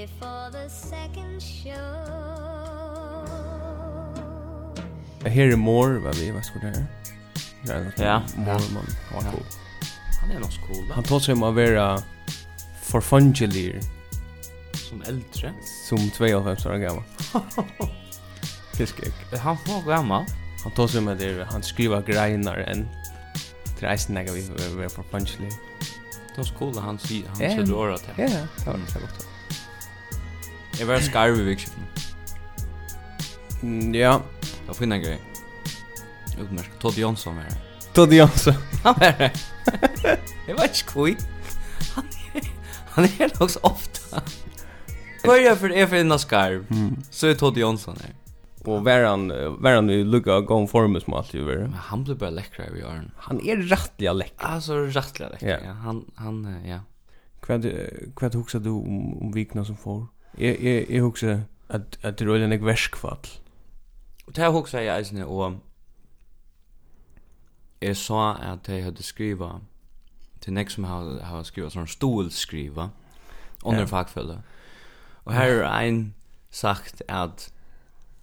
before the second show Here more vad vi vad ska det här? Ja, Mormon. Han var cool. Han är nog cool. Han tog sig om att vara förfungelig som äldre som 92 år gammal. Fiskek. Han var gammal. Han tog sig med det han skriver grejer än till resten när vi var förfungelig. Då skulle han sier, han skulle året till. Ja, det var så godt. Jeg var skarv i vikskiften. Mm, ja. Det var finna grej. Utmärkt. Todd Jonsson var det. Todd Jonsson. Han var det. Det vet inte skoj. Han är, han är nog så ofta. Börja för är för en skarv. Mm. Så är Todd Jonsson här. han, varan varan i lucka gång formus med allt ju vara. Han blir bara läcker i åren. Han er rättliga läcker. Alltså rättliga läcker. Ja. ja. Han han ja. Kvad kvad huxar du om, om vikna som får? Jeg, jeg, jeg husker at, at det er en verskfall. Og det husker jeg eisne, og jeg sa at jeg hadde skriva til nek som har, har skriva sånn stolskriva under ja. fagfølge. Og her er ein sagt at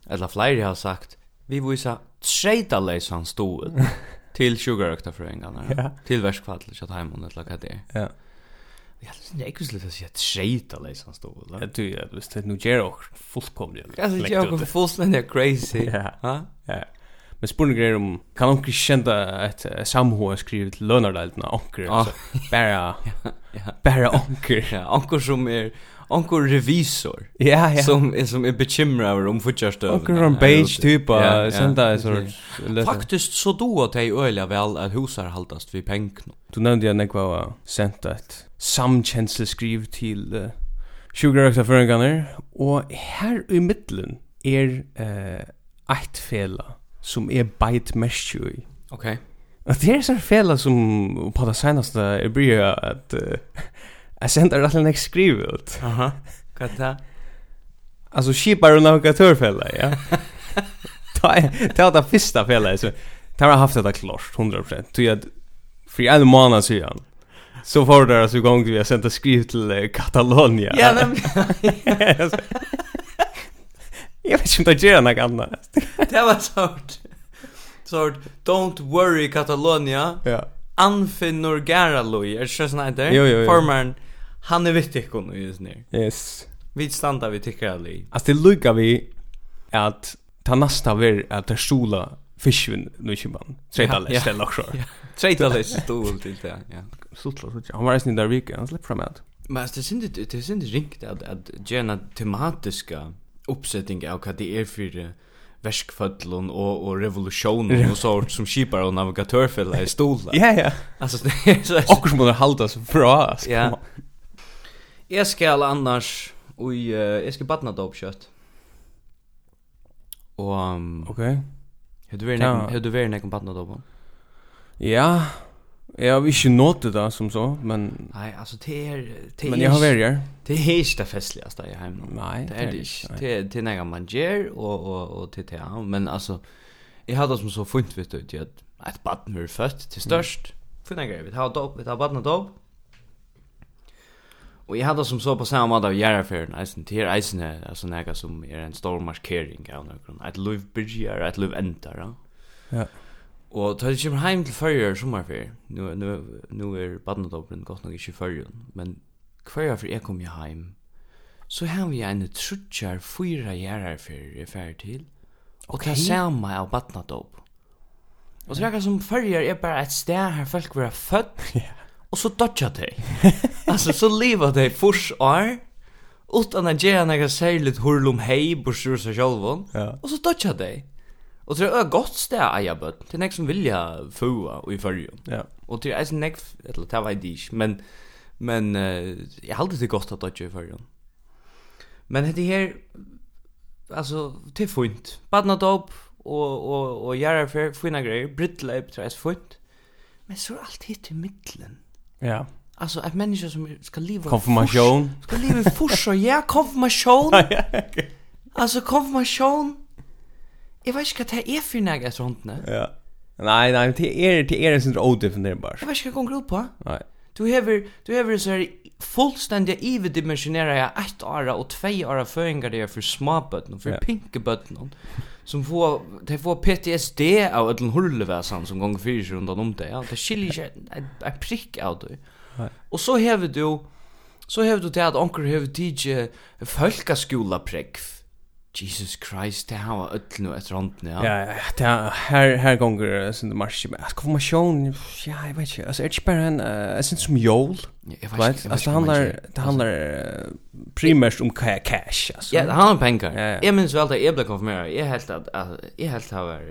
eller flere har sagt vi viser treita leisan stol til sjugarøkta ja. til verskfall til at heimann eller lag det er. Ja. Ja, det är ekvis lite så jag skejta liksom stå. Ja, du ja, visst det nu ger och fullkomligt. Ja, det är ju fullständigt crazy. Ja. Ja. Men spurning är om kan onkel kända ett samhåll skrivet lönar där lite onkel så bara ja, bara onkel. Ja, onkel som är onkur revisor. Ja, ja. Som är som är bekymrad om fortsätter. Onkel en beige typ av sända sort. Faktiskt så då att jag öliga väl att husar haltast vi pengarna. Du nämnde jag när jag sent ett samkänsleskriv till Sugarøkta føringarnir, og her i middelen er uh, eit fela som er beit merskju i. Okej. Og det er sånn fela som på det senaste er bryr at uh, Jeg sender rett og slett skriv ut. Aha, hva er det? Altså, skipar og navigatørfella, ja. Ta er det fyrsta fella, så ta har haft det klart, 100%. Tog jeg, for en måned siden, så får det altså igång vi har sendt skriv til Katalonia. Ja, men... Jag vet inte om det gör något annat. Det var sort. Sort, don't worry Catalonia. Ja. Anfinnur Garaloy, er det sånn at det? Jo, jo, jo. Formaren, Han är viktig kon i just nu. Yes. Vi stannar vi tycker alla. Alltså det lukar vi att ta nästa ver att det sola fiskvin nu i man. Tredje läs det också. Tredje läs stol till det. Ja. Sutla så. Han var nästan där veckan. Han släppte fram att. Men det synd det det inte ringt att att gärna tematiska uppsättning av vad det är för verskfödlon och och revolutionen och sånt som skipar och navigatörfälla i stolar. Ja ja. Alltså det är så och som håller hållas bra. Ja. Jeg skal annars Ui, uh, jeg skal badna dop kjøtt. Og um, Ok. Hei du veri nekken badna dop Ja. Jeg har ikke nått det da som så Men Nei, altså det er det Men jeg har vært her. Det er ikke det festligaste jeg har Nei, det er det ikke. Det er nekken man gjør Og, og, og til det Men altså Jeg hade som så funnet vet ut at Et badn var født til størst. Funnet jeg Vi tar badna dop Och jag hade som så på samma måte av Järafjärden, eisen till eisen här, alltså näga som är en stor markering av någon. Ett liv börjar, ett liv ändar. Ja. Ja. Og da jeg kommer hem til förrjör sommarfjär. Nu, nu, nu är badnadobren godt nok ikke förrjör, men kvar for jeg kom ju hem, så har vi en trutjar fyra Järafjärden i färd till. Och okay. det samme av badnadob. Og så er det som förrjör er bare et sted her folk var född. Ja och så dodgar de. alltså så lever de fors år utan att göra några särskilt hurlum hej bursur seg själva. Ja. Och så dodgar de. Och det er ett gott ställe att äga. Det är något som vilja fua och i följa. Ja. Och det är en eller det var inte, men, men uh, jag har alltid det gott att dodga i följa. Men det här, alltså, det er fint. Badna dop och, och, och göra fina grejer. Brittleip, det är fint. Men så är allt hit i mittlen. Ja. Alltså att människor som ska leva konfirmation. Ska leva i forsor. Ja, konfirmation. alltså konfirmation. Jag vet inte vad det är för några sånt nu. Ja. Nej, nej, det är det är en sån odefinierbar. Jag vet inte vad det går på. Nej. Du har du har så här fullständiga överdimensionera ett år och två år föringar det för småbötten och för ja. pinkebötten som får de får PTSD av ett hurleväsen som gånger för sig runt om det. Ja, det skiljer sig en prick av det. Nej. Och så har du så har du det att onkel har tidje folkaskola präck Jesus Christ, det här var öll nu ett rond nu. Ja, ja, det här här gånger sen det marsch. Alltså kommer sjön. Ja, jag vet inte. Alltså är det bara en eh sen som jol. Jag vet inte. Alltså handlar det handlar primärt om cash alltså. Ja, det handlar om pengar. Jag minns väl att jag blev konfirmerad. Jag helt att jag helt har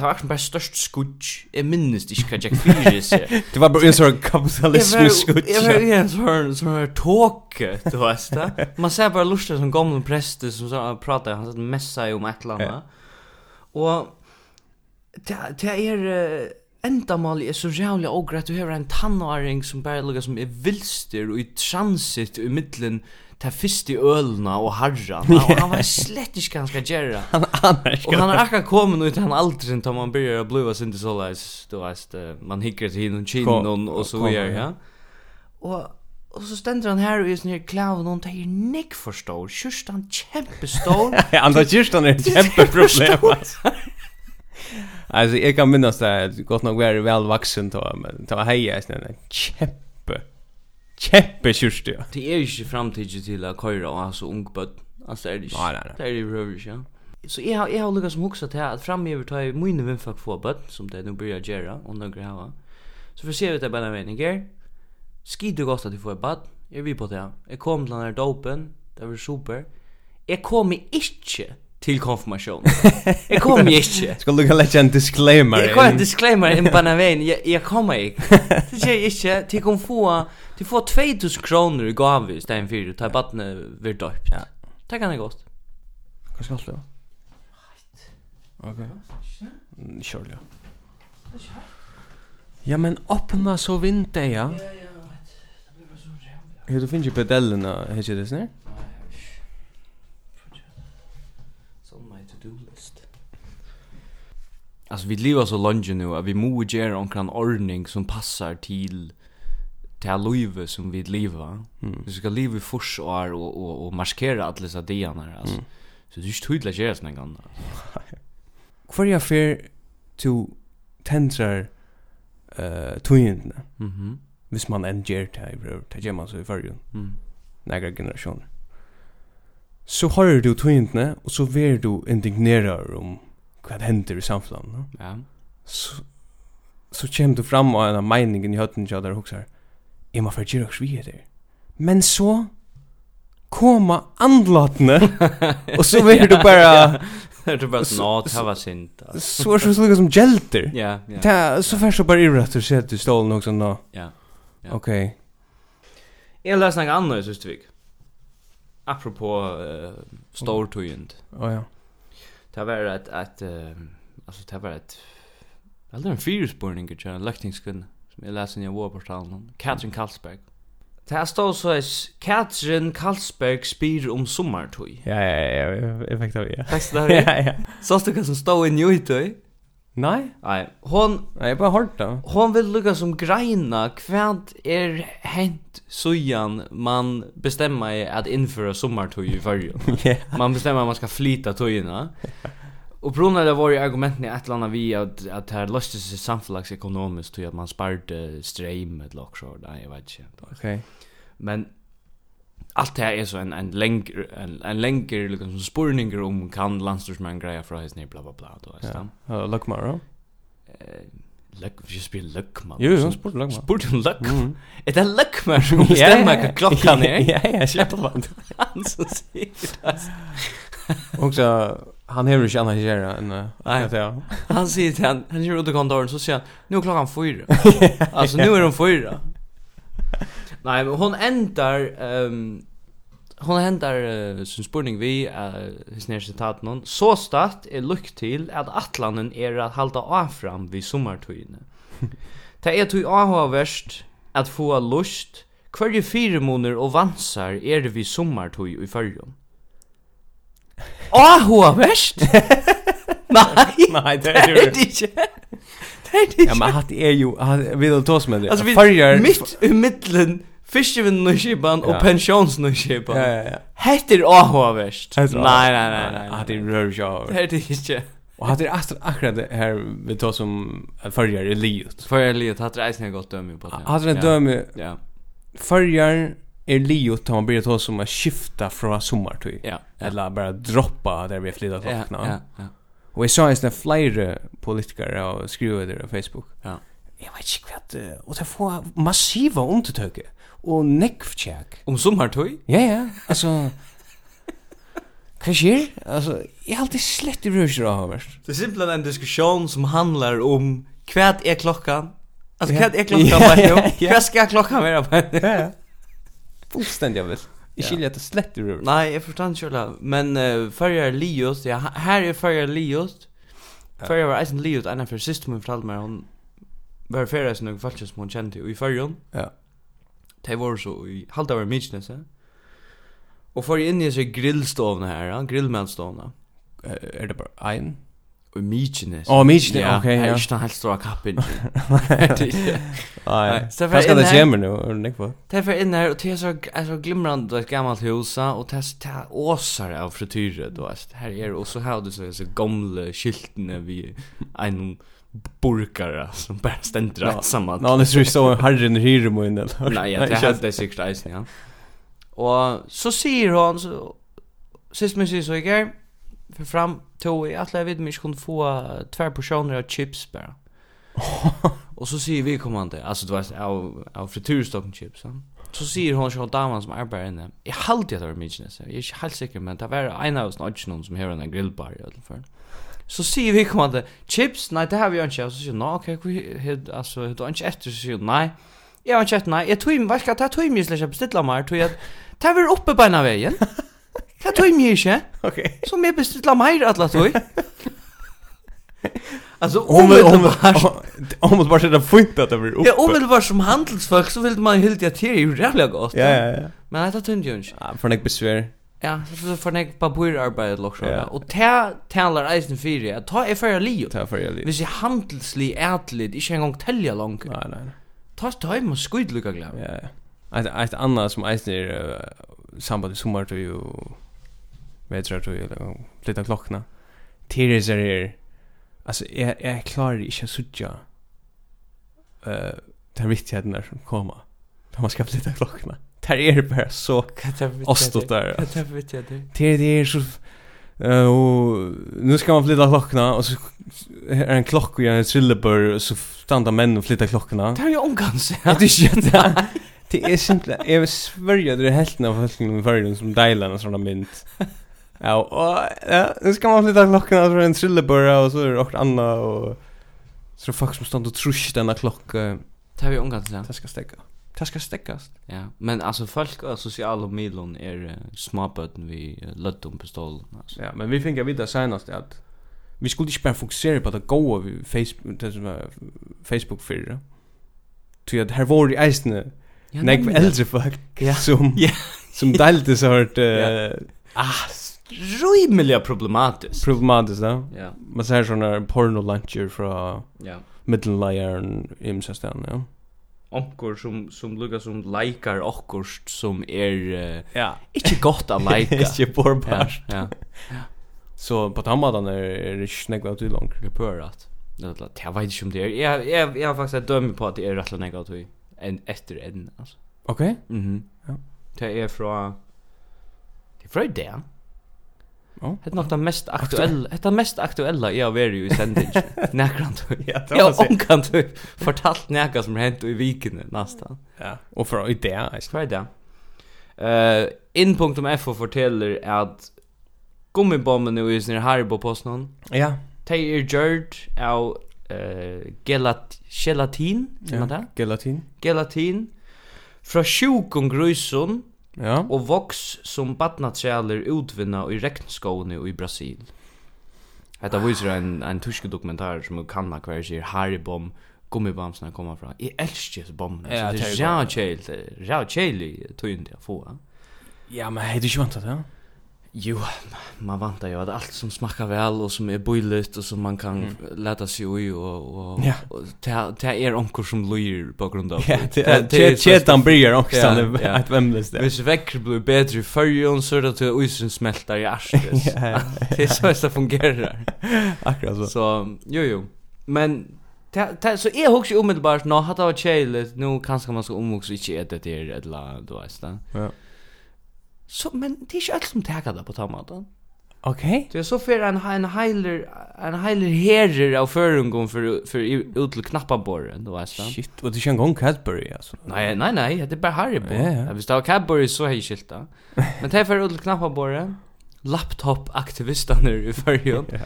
Det var akkurat bare størst skudj. Jeg minnes ikke hva Jack Fyrus er. Det var bare en sånn kapitalismus-skudj. Jeg var en sånn sånn tåke, du vet det. Man ser bare lustig som gamle prester som sånn prater, han satt messa om et eller annet. Og det er endamål er så jævlig og greit. Du har en tannåring som bare lukker som er vilster og i transit i middelen ta fyrste ølna og harra og han var slett ikke ganska gjerra han annar og han er akkurat komin ut han aldri tar man byrjar å bliva sin til såleis du veist man hikker til hinun kinon og så vidare ja. Og Og så stendur han her og i sånn her klaven og det er nek for stor, han kjempestor. Ja, han tar kyrstan er et kjempeproblem, altså. Altså, jeg kan minnas det här, gott nok var vel vaksen, vuxen då, men det var heja, sånn, kjempe Kjempe kjørste, ja. Det er ikke framtid til å køyre og ha så ung bøtt. Altså, det er det ikke. Nei, nei, nei. Det er det behøver ikke, ja. Så jeg har, jeg har lukket som hoksa til at framgiver tar jeg mine vinnfag få bøtt, som det nå blir jeg gjøre, og nøkker hava. Så for å se ut det bare meninger, skide godt at du får bøtt, jeg vil på det, jeg kom til denne dopen, det var super. Jeg kommer ikke til konfirmation. Jeg kommer Skal du lukka lägga en disclaimer. Jeg kommer en disclaimer in på den veien. Jeg, jeg kommer ikke. Det skjer ikke. Til kom få Du får 2000 kronor i gåva i stedet för att ta vattnet vid döpt. Ja. Det kan det gott. Vad ska det vara? Okej. Kör det. Ja, men öppna så vinter, ja. Ja, ja. Hur du finns ju pedellerna, hur ser det snär? to-do list. Alltså vi lever så långt nu att vi må göra en ordning som passar till det här livet som vi lever. Mm. Vi ska leva i fors och och, och, och marskera alla dessa dianar. Alltså. Mm. Så det är inte tydligt att göra sådana gånger. Kvar jag fer to tendrar uh, tøyendene, Mm -hmm. Hvis man enn gjør det her, det gjør man så i fargen. Mm. Nægra generasjoner. Så har du tøyendene, og så ver du indignerar om hva det hender i samfunnet. No? Ja. Så, så kommer du fram av en av meningen i høtten til at du jeg må fyrir gyrra svi etter. Men så koma andlatne, og så vil du bara... Du bara, nå, det var sint. Så er det slik som gjelter. Ja, ja. ta, Så først så bare irrett og sett i stålen og sånn da. Ja, ja. Ok. Jeg leser noe annet i Søstvik. Apropos uh, stortøyend. Å oh, ja. Det var et, et, uh, altså det var et, det var en fyrspurning, til en løktingskvinne. Jeg leser i vårportalen. Katrin Karlsberg. Det här står så här Katrin Karlsberg spyr om sommartøy. Ja, ja, ja, jeg fikk det, ja. Fikk det, ja, ja. Så stod hva som stod i njøytøy? Nei. Nei, hon... Nei, jeg bare hørt det. Hon vil lukka som greina hva er hent sujan man bestemmer at innføra sommartøy i fyrrjun. Ja. Man bestemmer at man skal flyta tøyina. Och Bruno det var ju argumenten i ett eller annat vi att att det här löste sig samhällsekonomiskt till att man sparade stream med lock så där jag vet inte. Okej. Okay. Men allt det här är så en en längre en, en längre liksom spurningar om kan landstorsmän greja för his bla bla bla då alltså. Ja, look more. Eh Luck, vi spil Luck man. Jo, jo, spurt Luck man. Spurt Mm. Är det Luck som bestämmer vad klockan är? Ja, ja, jag släpper vad han så säger. Och så han hevur ikki annað gera enn nei ja. Han sier til han, han kör ut i kontoren så sier han nu klockan 4. alltså nu är de 4. nej, men hon ändar ehm um, hon hentar uh, sin spurning vi uh, his nær sitat non så start er lukk til at atlanen er at halda av fram við summartøyne. Ta er tøy áhuga verst at fáa lust Kvarje fire måneder og vansar er við summartøy í førjum. Áhugavert? Nei, Nei, det er det ikke. Det er det ikke. Ja, men hatt er jo, vi har tås med det. Altså, vi, Farger... mitt i middelen, fiskevinnen og kipan og pensjonsen og kipan. Ja, ja, ja. Hett er áhugavert. Nei, nei, nei, nei. Hatt er rör ikke áhugavert. Det er det ikke. Og hatt er akkurat det her vi tås om farger i livet. Farger i livet, hatt er eisen er godt dømme på det. Hatt er en dømme, farger är liot tar man börjar ta som att skifta från sommartid. Ja. Eller bara droppa där vi flyttar till Ja, ja, ja. Och jag sa att flera politiker och skrivit det på Facebook. Ja. Jag vet inte vad och det får massiva undertöke och neckcheck. Om sommartid? Ja, ja. Alltså Hva skjer? Altså, jeg har alltid slett i brusjer av høverst. Det er simpelthen en diskusjon som handlar om hva er klokkan? Altså, hva er klokkan? Hva skal klokkan være på? Ja, ja fullständigt väl. Jag skiljer att det slett ur. Nej, jag förstår inte själva. Men uh, förra Lios, ja, här är förra Leos. Förra var Eisen Leos, en av för sista hon förtalade mig. Hon var förra som och falsk som hon kände i förra. Ja. Det var så i halvt av mycket nästan. Och för in i sig grillstovna här, ja, grillmanstovna. Är det bara en? Och Mykonos. Åh, Mykonos, okej. Okay, ja. Jag är inte helt stora kappen. Nej. Vad ska det gömma nu? Är det nekva? Det är för inne här, och det är så, är så glimrande ett gammalt hus, och det är åsar av frityrer, då. Här är det, och så har du så, så gamla skyltene vid en burkare som bara ständer rätt samman. Ja, det tror jag så herren hyr i munnen. Nej, jag tror att det är säkert eisen, ja. Och så säger hon, så sist men sist så igår, för fram tog i att jag vet mig kunde få två portioner av chips bara. och så säger vi kommande, alltså det var av av frityrstocken chips. Ja. Så säger hon så damen som arbetar inne. Jag har jag att mig inte så. Jag är helt säker men det var en av oss någon som har en grillbar i alla fall. Så säger vi kommande chips, nej det har vi inte. Så säger hon, okej, vi hade alltså det inte efter så säger nej. Jag har inte nej. Jag tror mig, vad ska jag ta? Jag tror mig släppa stilla mer tror jag. Tar vi uppe på ena vägen. Det tog mig inte. Okej. Så mig beställa mig alla tog. Alltså om om om om bara sätta fint att det blir uppe. Ja, om det var som handelsfolk så vill man helt jag till ju jävla gott. Ja, ja, ja. Men det tog ju inte. Ja, för nek besvär. Ja, så för nek på bur arbete lock så. Och ta talar isen fyra. Att ta är för Leo. Ta för Leo. Hvis jag handelslig ätligt, inte en gång tälja långt. Nej, nej. Ta ta hem och skudlucka glöm. Ja. Ett ett annat som isen är samband med sommar till ju vet jag tror jag flytta klockorna. Tears är här. Alltså jag jag klarar inte att sucha. Eh den viktigheten när som komma När man ska flytta klockorna. Där är det bara så ostot där. Det det är så Uh, och nu ska man flytta klockorna och så är en klocka och en trillebör så stannar män och flyttar klockorna. Det er jo omgans. Ja. Det är ju det. Det är simpelt. Jag svärjer det helt av folk i förrän som dejlar en sån där mynt. Ja, och ja, nu ska man flytta klockan över en trillebörra och så är det också Anna och så folk som står och trusch denna klocka. Det er vi omgått sen. Det ska stäcka. Det ska stäckas. Ja, men alltså folk och sociala medlon är småbøten vi lött om pistolen altså. Ja, men vi fick vita senast att vi skulle inte bara fokusera på det goa vi Facebook det som Facebook för det. Ty att här var det eisne, Ja, nej, äldre folk som som delte så hört ah rymliga problematiskt. Problematiskt, ja. Ja. Man ser såna porno luncher från ja. Middellayern i Sestan, ja. Onkor som som lukar som likar okkurst som är uh, ja, inte gott att lika. Inte porrbart. Ja. ja. Så på tammadan är det snäggt till långt. Det pörat. Jeg vet ikke om det är. Jag jag jag har faktiskt dömt på att det är rätt länge att vi en efter en alltså. Okej. Okay. Mhm. Ja. Det är från Det är från det. Oh. Det är något mest aktuella. Det är mest aktuella i har varit i sändning. Näkrant. ja, det var så. Jag kan du fortalt näka som hänt i viken nästan. Ja. Och för idé. det, jag ska det. Eh, in.fo fortäller att gummibomben nu är sin Haribo-posten, någon. Ja. Tay är gjord av eh gelat gelatin, ja. gelatin. Gelatin. Fra sjukum grusun Ja. Og voks som badnatræler utvinna i regnskåene i Brasil. Hetta viser en, en tysk dokumentar som kanna kvar sig Haribom gummibamsna kommer fra. I elski hesa bomna. Ja, det er ja chill. Ja chill, tøyndi at få. Ja, men hetta er jo vant det. ja. Jo, man vantar ju att allt som smakar väl och som är bojligt och som man kan mm. lätta sig i och och ja. och ta ta är onkor som lyr på grund av. Ja, det chetan blir också ja, ja. att vemlöst. Hvis vekker blir bättre för ju så att det isen smälter i arslet. Det är så det fungerar. Akkurat så. Så jo jo. Men ta ta så är också omedelbart nå hade varit chill nu kanske man ska omvuxit inte äta det eller då är det. Ja. Så, men det er ikke alt som tager det på tammaten. Okej. Okay. Det så för en en heiler en heiler herre av förungon för för ut till knappaborren då vet du. Shit, vad det känns gång Cadbury alltså. Nej, nej, nej, det är bara Haribo. Ja, ja. Visst har Cadbury så hej skilta. Men det för ut till knappaborren laptop aktivisterna i förrjun. ja.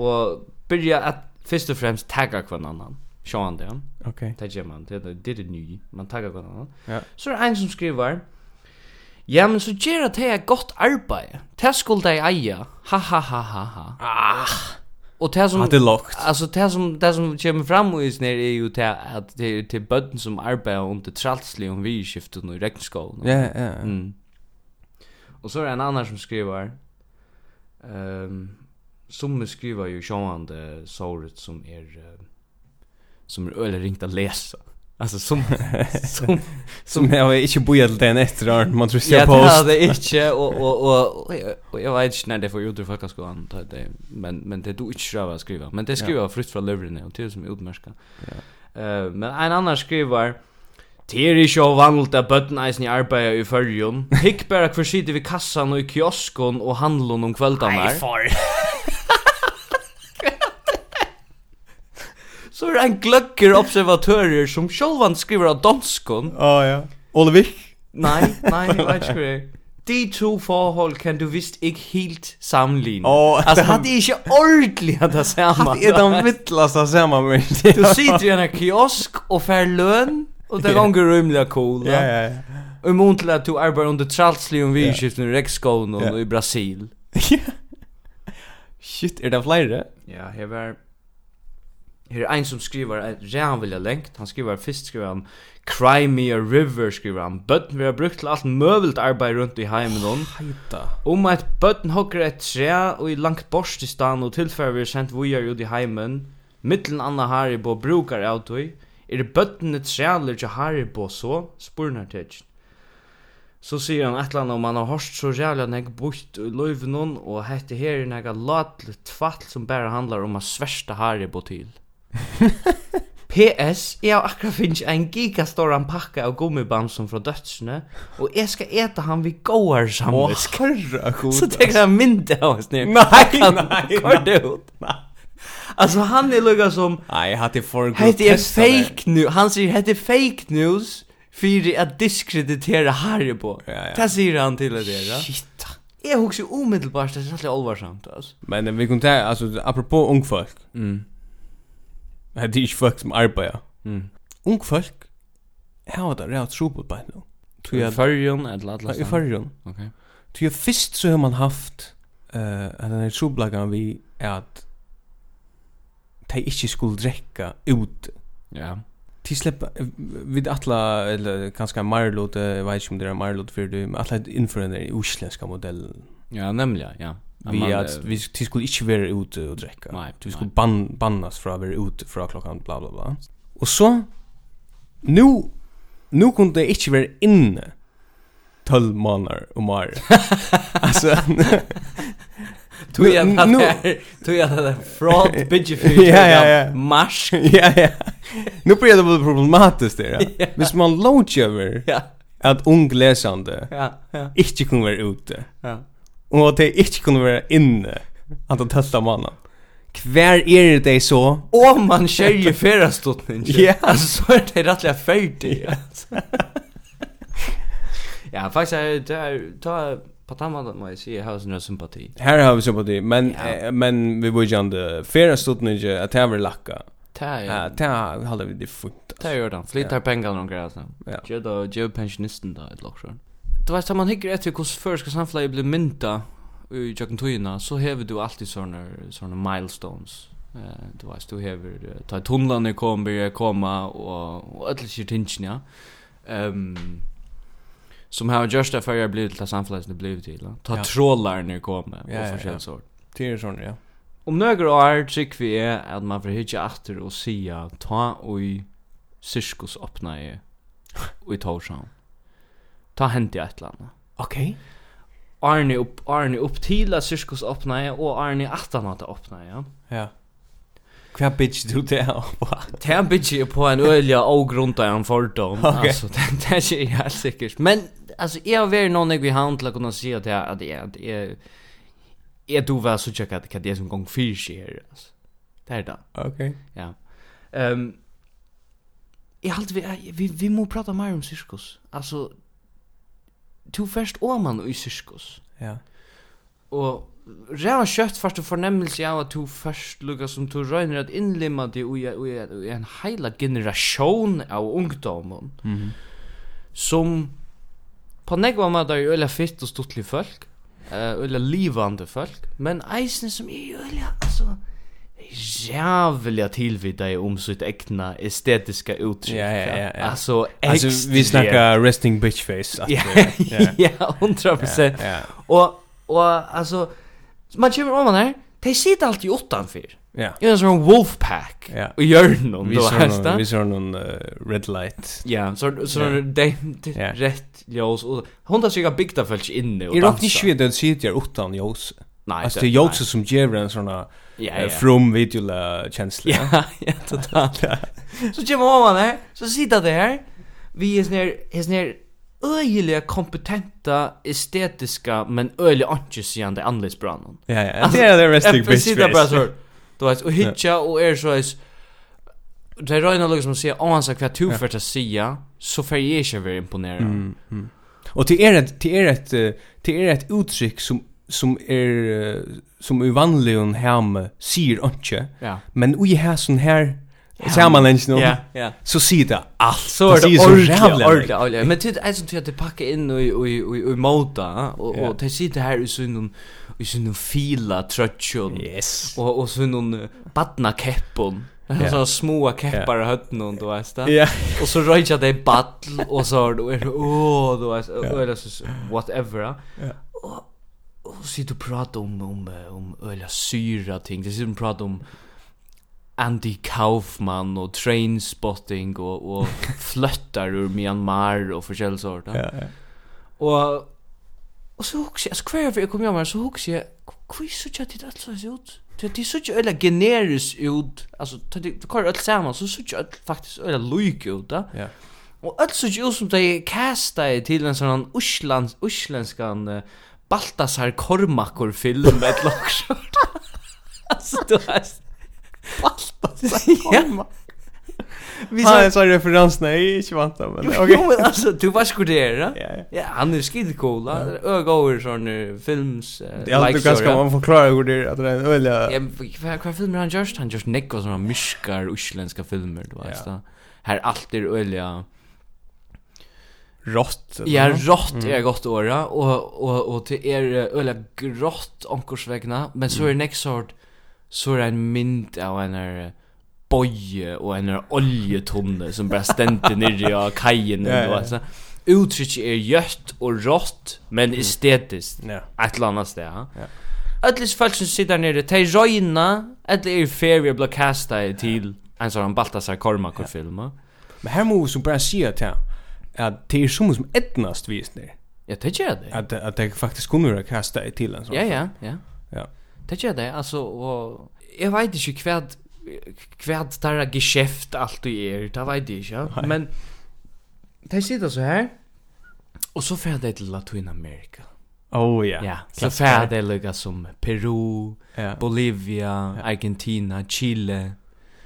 Och börja att först och främst tagga kvann annan. Sean det. Okej. Okay. Det gör man. Det det är det nya. Man taggar kvar annan. Ja. Så är en som skriver Ja, men så gjør at det er godt arbeid. Det skulle de eie. Ha, ha, ha, ha, ha. Ah. Og det som... Hadde lagt. Altså, det som, det som kommer fram i snir er jo til at det er til bøtten som arbeider under tralslig om vidskiften og regnskolen. Ja, ja, ja. Mm. Og så er det en annen som skriver... Um, som skriver jo sjående såret som er... Uh, som er øyelig ringt å lese. Ja. Alltså som som som jag har inte bojat till den efter Arn man tror jag på. Inte och och och jag vet inte när det får ut ur fucka skolan det men men det du inte skriva skriva men det skriver fritt från Lövren och till som utmärska. Ja. Eh men en annan skriver Det är inte vanligt att bötneisen i arbetet i förrjun. Hick bara kvar sitter vid kassan och i kiosken och handlar om kvällarna. Nej. så er det en glöcker observatörer som självan skriver av danskon. Ja, oh, ja. Olvik? Nei, nei, jeg vet inte det de to forhold kan du visst ikke helt sammenligne. Oh, altså, hadde ikke ordentlig at det samme? Har de den vittleste samme med det? Du sitter i en kiosk og får løn, og det er ganger rymelig cool. Ja, ja, ja. Og i mån til at du arbeider under tralslig om vidskiften i Rekskånen og i Brasil. Shit, er det flere? Ja, jeg var Her er ein som skriver et rævn vilja lengt. Han skriver fyrst skriver han Crimea River skriver han. Bøtten vi har brukt til alt møvelt arbeid rundt i heimen hon. Heita. Om at bøtten hokker et træ og i langt borst i stan og tilfærer vi er sendt vujar ut i heimen. Mittlen anna Haribo brukar autoi. Er bøtten et træler til Haribo så? Spurnar tetsin. Så sier han et eller annet om han har hørt så jævlig at bort i løyven og hette her er nega latlet tvatt som bare handlar om å sverste Haribo til. PS, jeg har akkurat finnes en gigastoran pakke av gummibamsen fra dødsene, og jeg skal eta han vi gåar samvisk. Åh, herra god. Så tenker jeg mynda av oss nere. Nei, nei, nei, ut. Alltså han är lugga som Nej, han är för testa Det är fake news. Han sier, hette er fake news för at diskreditera Haribo. Ja, ja. Det sier han til det där. Shit. Jeg husker omedelbart att det særlig allvarsamt altså. Men vi kunde alltså apropå ung folk. Mm Men det er ikke folk som arbeider. Mm. Ung folk har det rett trobel på nå. I fyrrjon eller alle I fyrrjon. Ok. Tror jeg først så har man haft uh, at den er trobelagan vi er at de ikke skulle drekka ut. Ja. De släppa vid alla eller ganska Marlot, jag vet inte om det är Marlot för det, men alla inför den där isländska modellen. Ja, nemlig, ja. Vi att vi skulle inte vara ute och dricka. Nej, vi skulle ban bannas från att vara ute från klockan bla bla bla. Och så nu nu kunde jag inte vara inne 12 månader om året. alltså Tog jag nu tog jag det fraud bidje för ja ja ja. mash ja ja. Nu blir det väl problematiskt det ja. Hvis man låter över ja. att ung läsande ja ja. inte kunde vara ute ja og det ikke kunne være inne at han tølta mannen. Hver er det så? Åh, man kjører ferastotning. Ja, så er det rettelig ferdig. Ja, faktisk, det er, det er, på den måten må jeg si, jeg har sånn sympati. Her har vi sympati, men, ja. eh, men vi bor ikke an det. Ferastotning, at det er vel lakka. Det er, ja. Det er, holder vi det funnet. Det er jo det, flytter pengene og greier, sånn. Ja. Gjør det, gjør pensjonisten da, et lakk, sånn det var så man hikker efter hur förska skal samfunnet bli i Jacken Toyna så hever du alltid såna såna milestones. Eh du vet, du hever, ta tunnlarna kom, blir komma och och alla shit ja. Ehm som har just det för jag blir til samfunnet det blir till. Ta ja. när kommer ja, för forskjellige ja, sort. Det är sånn, ja. Om några år tycker vi är att man får hitje efter och säga ta och cirkus öppna i i Torshavn ta hendi et eller annet. Ok. Arne upp, Arne upp til at sirkus åpna jeg, og Arne atan at åpna ja. Ja. Hva bitch du det er på? Det bitch på en ølja og grunta en fordom. Okay. Altså, det, det er ikke helt sikkert. Men, altså, jag har vært noen vi handla ha til å kunne att at jeg, at jeg, at jeg, du var så tjekk at det är som gong fyr skjer, altså. Det er det. Ja. Ehm um, jag alltid vi, vi vi må prata mer om cirkus. Alltså to først oman i sirkus. Ja. Og ræva kjøtt først og fornemmelse av at to først lukka som to røyner at innlimma det i, i, i en heila generasjon av ungdomen mm som på negva med er øyla fitt og stuttlig folk, uh, øyla livande folk, men eisen som er øyla, altså, jävla jävliga i om sitt äkna estetiska uttryck. Ja, ja, ja. ja. Alltså, alltså vi snackar resting bitch face. Ja, ja, 100 procent. Ja, ja. Och, och alltså, man kommer om man här, de sitter alltid utanför. Ja. Det är som en wolfpack. Ja. Och gör någon vi då någon, Vi ser någon uh, red light. Ja, så så yeah. det de, rätt ljus och hon där sig bigta fälts inne och dansa. Är det inte svårt att sitta utan ljus? Nej. Alltså det är ljus som ger en såna ja, ja. from videola känsla. Ja, ja, totalt. så Jim Owen här, så sitter där. Vi är snär, är snär öjliga kompetenta estetiska men öjliga antisjande anledes. Ja, ja. Det är det resting bitch. Sitter bara så. Du vet, och hitcha och är så är Det är Röjna liksom som säger, om han sa kvart hur för att säga, så färger jag inte vara imponerad. Mm, mm. Och det är ett, det är ett, det är ett uttryck som som er som i vanligen hem sier inte. Ja. Men vi har sån här sammanlänge nu. Ja, ja. Så sier det allt. Så är det ordentligt. Ordentligt, ordentligt. Men det är sånt att det packar in och och och och mota och och det sitter här i sån i sin fila trötchen. Yes. Och och så någon badna keppon. Yeah. Så små keppar i hötten och då vet det. Yeah. Och så röjer det battle och så då är det åh då vet eller så whatever. Ja och sitter och pratar om om om öliga syra ting. Det sitter och pratar om Andy Kaufman och Trainspotting och och flöttar ur Myanmar och förskäl sort. Ja, ja. Och och så också jag skrev för jag kommer ihåg så hooks jag quiz så chat det så ut. Det det så ju eller generis ut. Alltså det kör allt samman så så ju faktiskt eller lojk ut då. Ja. Och allt så ju som det kastar till en sån urslands ursländskan Baltasar Kormakur film med lockshot. alltså du har Baltasar Kormakur. Vi sa en sån referens nej, inte vant men okej. Okay. Jo, men alltså du var skur där. Ja, ja. ja, han är skit cool. Ögoer sån films uh, ja, like du kan ska man förklara hur det är att det är öliga. Ja, vad filmer han just han görs neckar såna myskar utländska filmer du vet. Här allt är öliga rått. Ja, rått mm. är gott åra och och och till er öla grått ankorsvägna, men så är det next sort så är det en mint av en är boje och en oljetunne som bara ständer ner i kajen och alltså. Uttrycket är gjött och rått men estetiskt. Ja. Ett annat sted. Ja. Öllis folk som sitter nere, de röjna, eller er ferie blå kasta till en sån Baltasar Kormakor-film. Men här må vi som bara säga till att det är som som ettnast visner. Ja, det gör det. Att att det faktiskt kunde vara kasta i till en sån. Ja, ja, ja. Ja. Det gör det. Alltså och jag vet inte kvad kvad där geschäft allt du är, Det vet jag inte. Men det sitter så här. Och så färd det till Latinamerika. Oh ja. Ja, så färd det lika som Peru, Bolivia, Argentina, Chile.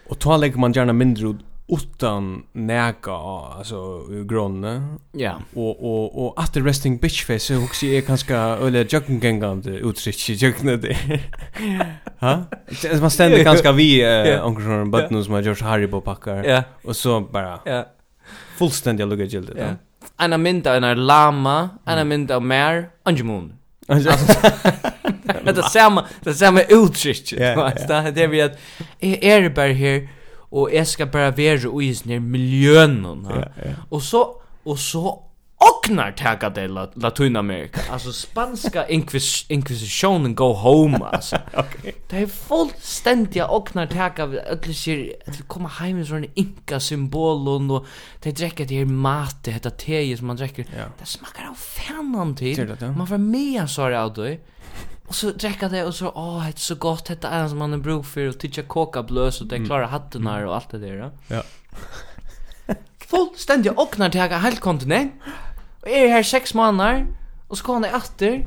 Och då lägger man gärna mindre utan näka alltså gronne. Ja. Och och och att resting bitch face så också är ganska eller joggingängande utsikt joggne det. Ha? Det man ständer ganska vi onkel button som George Harry på packar. Ja. Och så bara. Ja. Fullständiga lugga gildet. Ja. Anna mynda en lama, anna minta av mer, angemun. Det det samma, det är samma utsikt. Det är vi att är bara här og jeg skal bare være i sånne miljøen ja, ja. og så og så ognar taka det la, Latinamerika. Alltså spanska inquis, inquisitionen go home alltså okay. det är fullständiga ognar vi öll ser att komma hem med sån inka symbolen och det dricker det här mat det heter te som man dricker Ja. det smakar av fanan till man får med så det då Och så dräcka det och så åh det är så gott det är som man är bruk för och titta koka blös och det klara hatten här och allt det där. Ja. Fullständigt öknar till helt kontinent. Och är här sex månader och så kommer det åter.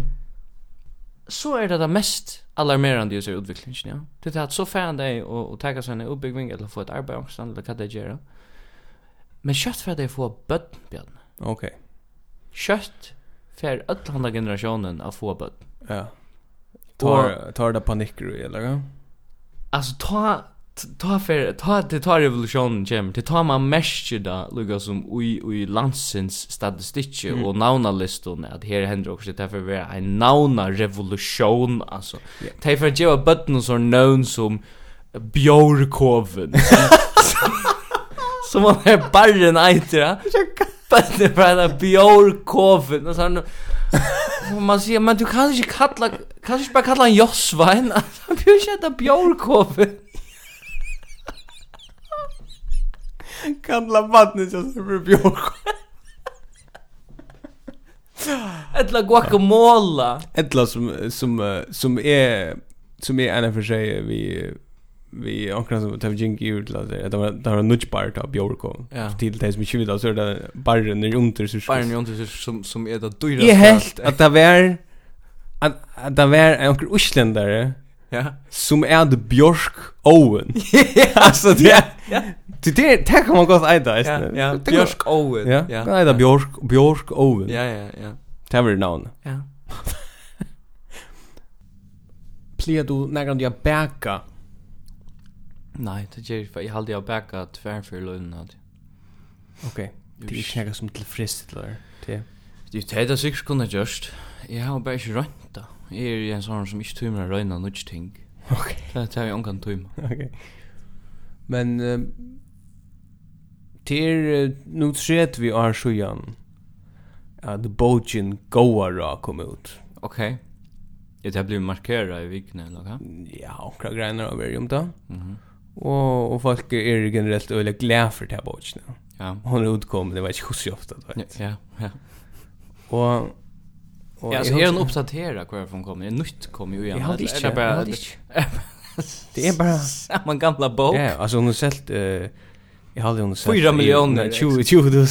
Så är det det mest alarmerande i utvecklingen, ja. Det är att så fan dig och och ta sig en uppbyggning eller få ett arbete också eller vad det gör. Men kött för att det får bött Björn. Okej. Okay. Kött för alla andra generationen att få bött. Ja. Tar tar det panikker eller? Alltså ta ta för ta det tar revolutionen gem det tar man mäster då lugga som oj oj landsens statistik mm. och navnalistorna att här händer också det för vara en nauna revolution alltså yeah. det för ge button or known som björkoven som man är barren äter Buttons för en björkoven och så Och man säger, men du kan inte kalla, kan inte bara kalla en Josvain. Han blir ju inte Björkove. Kalla vattnet just för Björkove. Ettla guacamole. Ettla som som som är som är en för sig vi vi ankran som tar jink ut la det det var det var nudge part av Bjorko till det som vi då så där barren är under så barren är under som som är det dyra Jag helt att det var att det var en isländare ja som är det Bjork Owen alltså det det det det kan man gott äta är ja. Björk Owen ja nej det Björk Björk Owen ja ja ja. Det var namn. Ja. Plier du nærkant jeg bæka Nei, det gjør jeg. Jeg halde jeg bæka tvær for løgnen hadde. Ok, det er ikke noe som tilfreds til det til. Det er det sikkert kunne gjørst. Jeg har bare ikke rønt da. Jeg er en sånn som ikke tøymer røyna nødt ting. Ok. Det er jeg omkant tøymer. Ok. Men um, til nu tret vi har sjøen at Bojin Goara kom ut. Ok. Det har blivit markerat i vikna, eller hva? Ja, omkring greiene av er om det. Mhm. Mm Og, og folk er generelt øyelig glad for det her boken. Ja. Hon utkommet, det var ju så ofta då. Ja, ja. Og... og ja, så är hon uppdaterad kvar från kommer. Det nytt kommer ju igen. Jag hade inte bara Det er bare... samma gamla bok. Ja, altså, hun har sålt Uh, jeg hadde hun sålt Fyra millioner, 20 20 då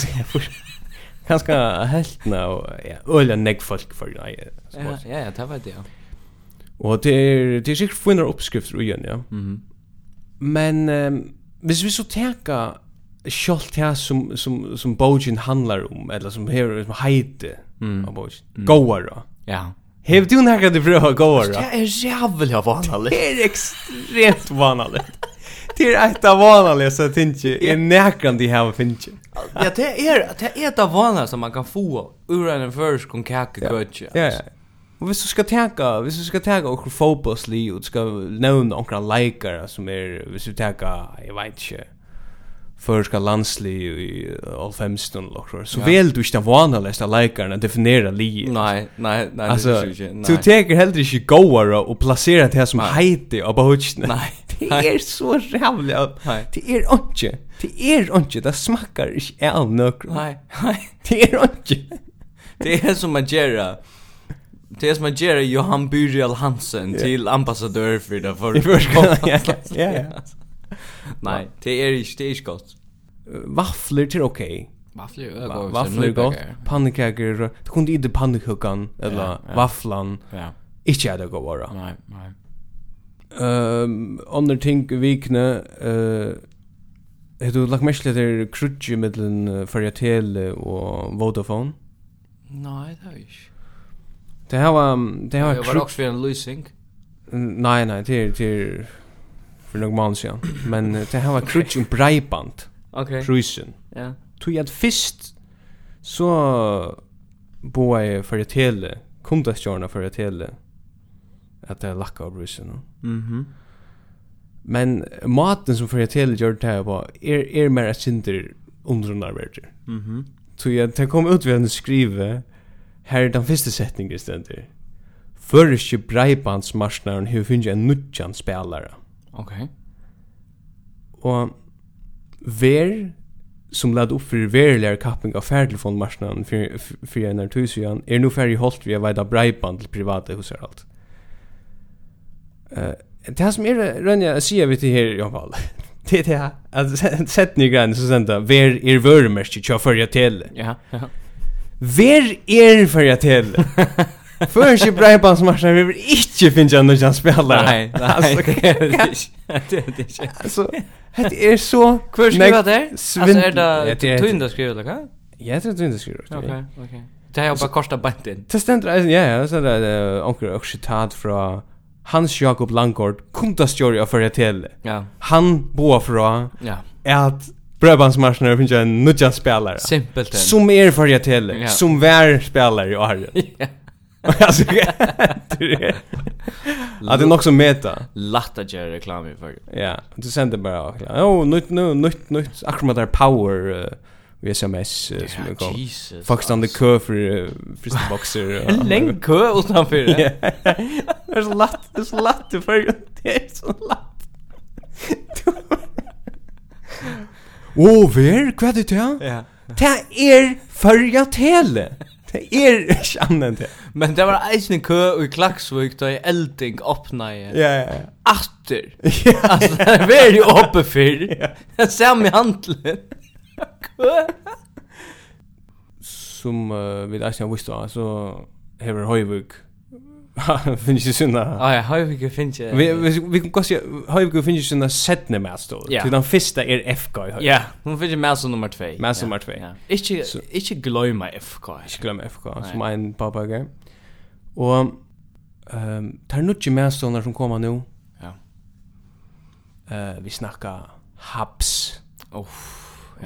Ganske helt nå ja, Øyelig negg folk for det, Ja, ja, ja, det var det. ja. Og det er, det er sikkert funnar oppskrifter igjen, ja. Mhm. Men um, hvis vi så tänka Kjolt her som, som, som Bogen handlar om Eller som her som heite mm. av Bogen mm. Gåara Ja. Hev du nekka du prøva gåara? Det er jævlig vanlig Det er ekstremt vanlig Det er et av vanlige så jeg finner Jeg nekker de her fint. Ja, det er, det er et av vanlige som man kan få Ur en først kong kakekøtje Ja, ja, ja. Og hvis du skal teka, hvis du skal teka okkur fotbollsli og du skal nevna okkur leikar som er, hvis du teka, jeg veit ikke, førska landsli i Olfemston og okkur, så ja. vel du ikke den vanalesta leikarna definera li. Nej, nej, nej, alltså, det ikke, inte. Du teker heller ikke gåara og placera det som heiti av bahutskene. Nej. Det er så rævlig at det er ikke, det er ikke, det smakkar ikke av nøkron. Nej, nej. Det er ikke. Det är som att göra det är som att göra Johan Burial Hansen yeah. till ambassadör för det för Ja, ja. ja. Nej, det är inte det är inte gott. Waffler till okej. Vafflor är gott. Waffler är gott. Pannkakor, Du kunde inte pannkakan eller wafflan. Ja. Inte är det gott vara. Nej, nej. Ehm, under ting vikne eh Har du lagt mest till krutje mellom uh, Färjatele og Vodafone? Nej, det har jag inte. Det här var det här var också för en losing. Nej nej, det till för några månader sedan. Men det här var krutch och breiband. Okej. Cruisen. Ja. Tog jag först så boy för det hela kundastjärna för det hela att det lackar av brusen. Mhm. Men maten som för det hela gör det här var är är mer att synder undrunarvärder. Mhm. Så jag det kom ut vid en skrive Her er den første setningen stendur. Føriske breibandsmarsnaren hefur finnst en nudjan spelare. Ok. Og ver som lad upp fyrir verilegar kapping av færtelefonmarsnaren fyrir en artusian er nu færre holdt vi a veida breiband til private hos her alt. Uh, det her som er rønja a sia vi til her, Jan fall, det er det her, at sett ni grann så senda, ver er vörumerski tja fyrja tele. Ja, ja. Ver er för jag till. För sig Brian vi vi inte finna jag någon spelare. Nej, alltså det är inte. Alltså det är så kurs skriva där. Alltså är det tunna skriva eller vad? Jag tror tunna skriva. Okej, okej. Det har bara kostat banten. Det ständer ja, ja, så där onkel och citat från Hans Jakob Langård kunta story av fyrir til. Ja. Han boa fra ja. at brödbandsmarschen och finns en nudja spelare. Simpelt. Som er för jag till. Yeah. Som vär spelare i Arjen. Ja. alltså det Ja, det är nog som meta. Latt Latta gör reklam i för. Ja, du sände bara. Ja, oh, nytt nu, nytt nytt akkurat med där power uh, via SMS uh, som er kom. Faktiskt on the kö för uh, fristen boxer. En lång kö utanför. Det är så latt, det är så latt i för det är så latt. Åh, ver, hva er det til? Ja. Det er førja tele. Det er ikke annet det. Men det var eisen en kø i Klaksvik da i elding åpna i. Ja, ja, ja. Atter. Ja, Altså, det er jo åpe fyr. Det ser meg handelen. Kø. Som uh, vi eisen har visst da, så hever Høyvik finns ju såna. Ja, jag har ju finns ju. Vi vi vi kan kanske har ju finns ju såna setne master. Till den första är FK. Ja, hon finns ju som nummer 2. Med som nummer 2. Inte inte glömma FK. Inte glömma FK som en pappa grej. Och ehm tar nu ju master som kommer nu. Ja. Eh vi snackar Habs. Oh.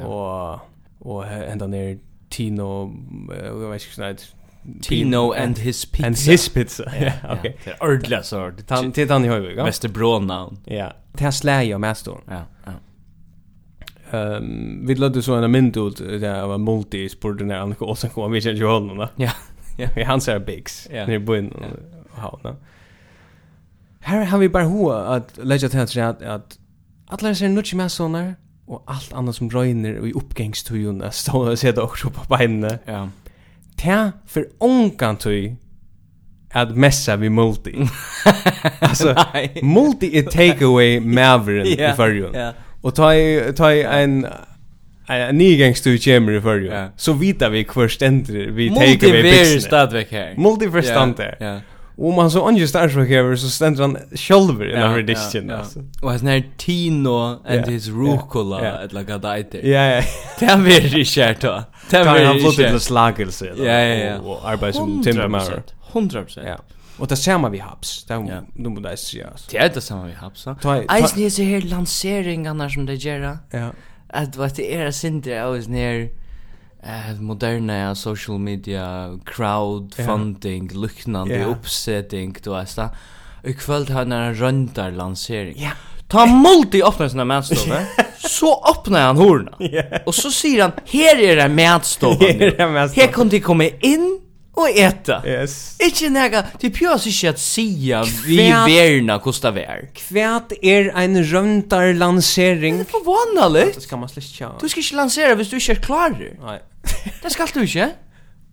Och och ända ner Tino, jag vet inte, Tino and his pizza. And his pizza. Ja, okej. Det är ordla så. Det är han i höjvig. Västerbrona. Ja. Det här släger om. Ja, ja. Ehm vi lade så en mint ut där var multi sporten när han och sen kom vi sen ju honom då. Ja. Ja, vi han ser bigs. Ni bun och ha då. Här har vi bara hoa att lägga till att att alla ser nutch med såna och allt annat som röjner i uppgångstujon där står och ser också på benen. Ja ta för onkan tui att messa vi multi. alltså multi är takeaway Maverick yeah, i förrjun. Yeah. Och ta ta en en ny gangst du kommer i förrjun. Yeah. Så vita vi kvar ständer vi take away business. Multi är stadväck här. Multi förstånd yeah, yeah. Och om han så anges där så så ständer han själv i den här disken alltså. Och han är Tino and his rucola at like a. Ja ja. Det är väldigt kärt då. Det är ju. Han fått till slagelse. Ja ja ja. Och arbetar som timmermare. 100%. Ja. Och det ser man vi Habs. Det är nu måste jag säga. Det är det samma vi haps. Eisen är så här lanseringarna som det gör. Ja. Att vad det är synd det är alls ner eh moderna social media crowdfunding yeah. liknande yeah. uppsättning då är det. Och kväll har en röndar lansering. Yeah. Ta multi öppnar sina mätstovar. så öppnar han horna. Yeah. Och så säger han, här är det mätstovan. här är det mänstolar här kan de komma in och äta. Yes. Inte nega, det pjörs inte at säga vi verna kosta vær. Kvärt är en rundar lansering. Det är förvånande. Det ska man släcka. Du skal inte lansera hvis du inte är klar. Nej. Det skal du ikke.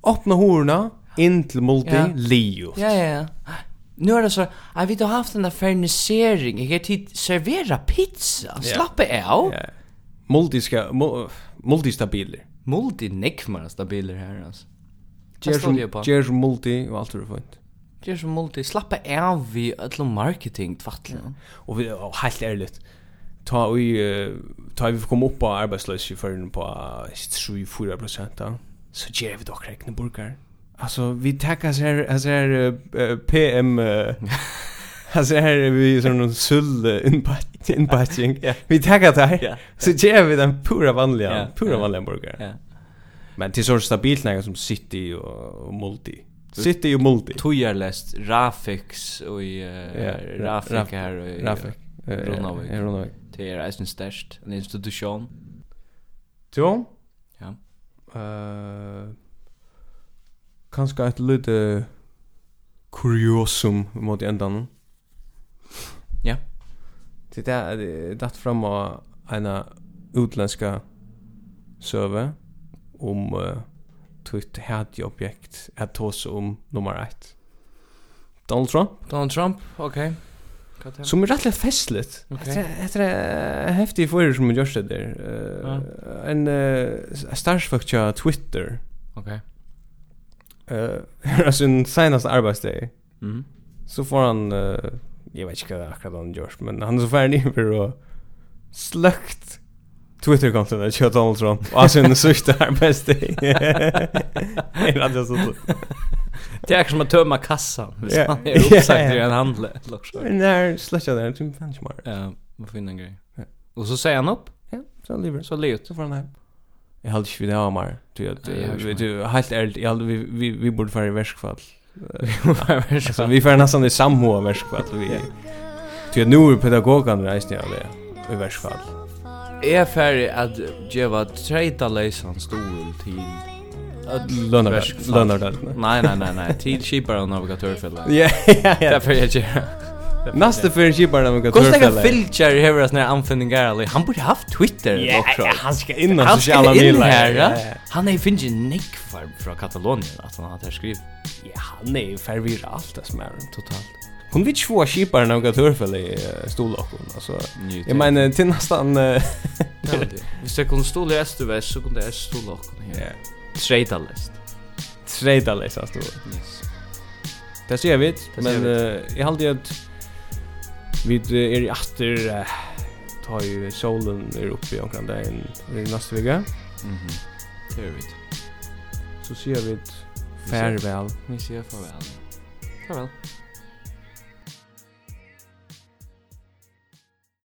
Åpne horna, inn til multi, ja. Leo. Ja, ja, ja. Nu är det så, jag vet har haft den där fernisering. Jag har tid servera pizza. Slappa av. Ja. Multiska, multistabiler. Multi nekmar stabiler här alltså. Gjer som multi og alt er fint. Gjer som multi, slappa av vi öllum marketing tvattlen. Ja. Og vi, og helt ærligt, ta i ta vi kom upp på arbetslöshet för på 3-4 procent då så ger vi dock räkna burkar alltså vi tackar så här så här uh, PM uh, Alltså här är vi som någon sull inpatching. Vi tackar där här. Så ger vi den pura vanliga, pura vanliga burgaren. Men till så stabilt när som City och och Multi. City och Multi. Tojarlest, Rafix och i Rafik här. Rafik. Rundavik. Ja, Rundavik. Det er eisen størst, en institusjon. Jo? Ja. Uh, kanskje et lite kuriosum mot endan. Ja. Det er datt fram av en utländska söve om uh, tutt hadi objekt att ta om nummer 1. Donald Trump? Donald Trump, okej. Okay. Som är rätt festligt. Okay. Det är häftigt för som görs det där. Uh, En uh, starfuck på Twitter. Okej. Okay. Eh, alltså en senaste arbetsdag. Mm. Så får han uh, jag vet inte akkurat vad han görs, men han så färdig för att slökt Twitter kom till det kör Donald Trump. Och sen sista är bäst. Nej, det är så. Det är som att tömma kassan. Hvis han är uppsagt i en handel. Nej, släcka det. Typ fan mer. Ja, man finner en grej. Och så säger han upp. Ja, så lever. Så lever. Så får han hem. Jag hade inte vid det här mer. Du, helt ärligt, jag hade, vi, vi, vi borde vara i värskfall. alltså, vi får nästan i samma värskfall. Vi, du, nu är pedagogen reisning av det i värskfall er ferdig at djeva trejta leisan stol til Lønnardal. Nei, nei, nei, nei. Til kipar og navigatørfella. Ja, ja, ja. Derfor jeg ikke. Nästa för en chipar när man går till fälla. Filcher här såna anfänningar. Han borde haft Twitter också. Ja, han ska in och sociala medier. Han är finge nick för från Katalonien att han har skrivit. Ja, han är förvirrad allt det som är totalt. Hon vill två skipar när jag törfälle i stollocken alltså. Jag menar till nästan Vi ska kunna stå i Österväs så kunde stå stollocken här. Trade list. Trade list alltså. Yes. Det ser vi, men jag hade att vi är i åter tar ju solen är uppe i omkring där i nästa vecka. Mhm. Det är vi. Så ser vi farväl. Vi ser farväl. Farväl.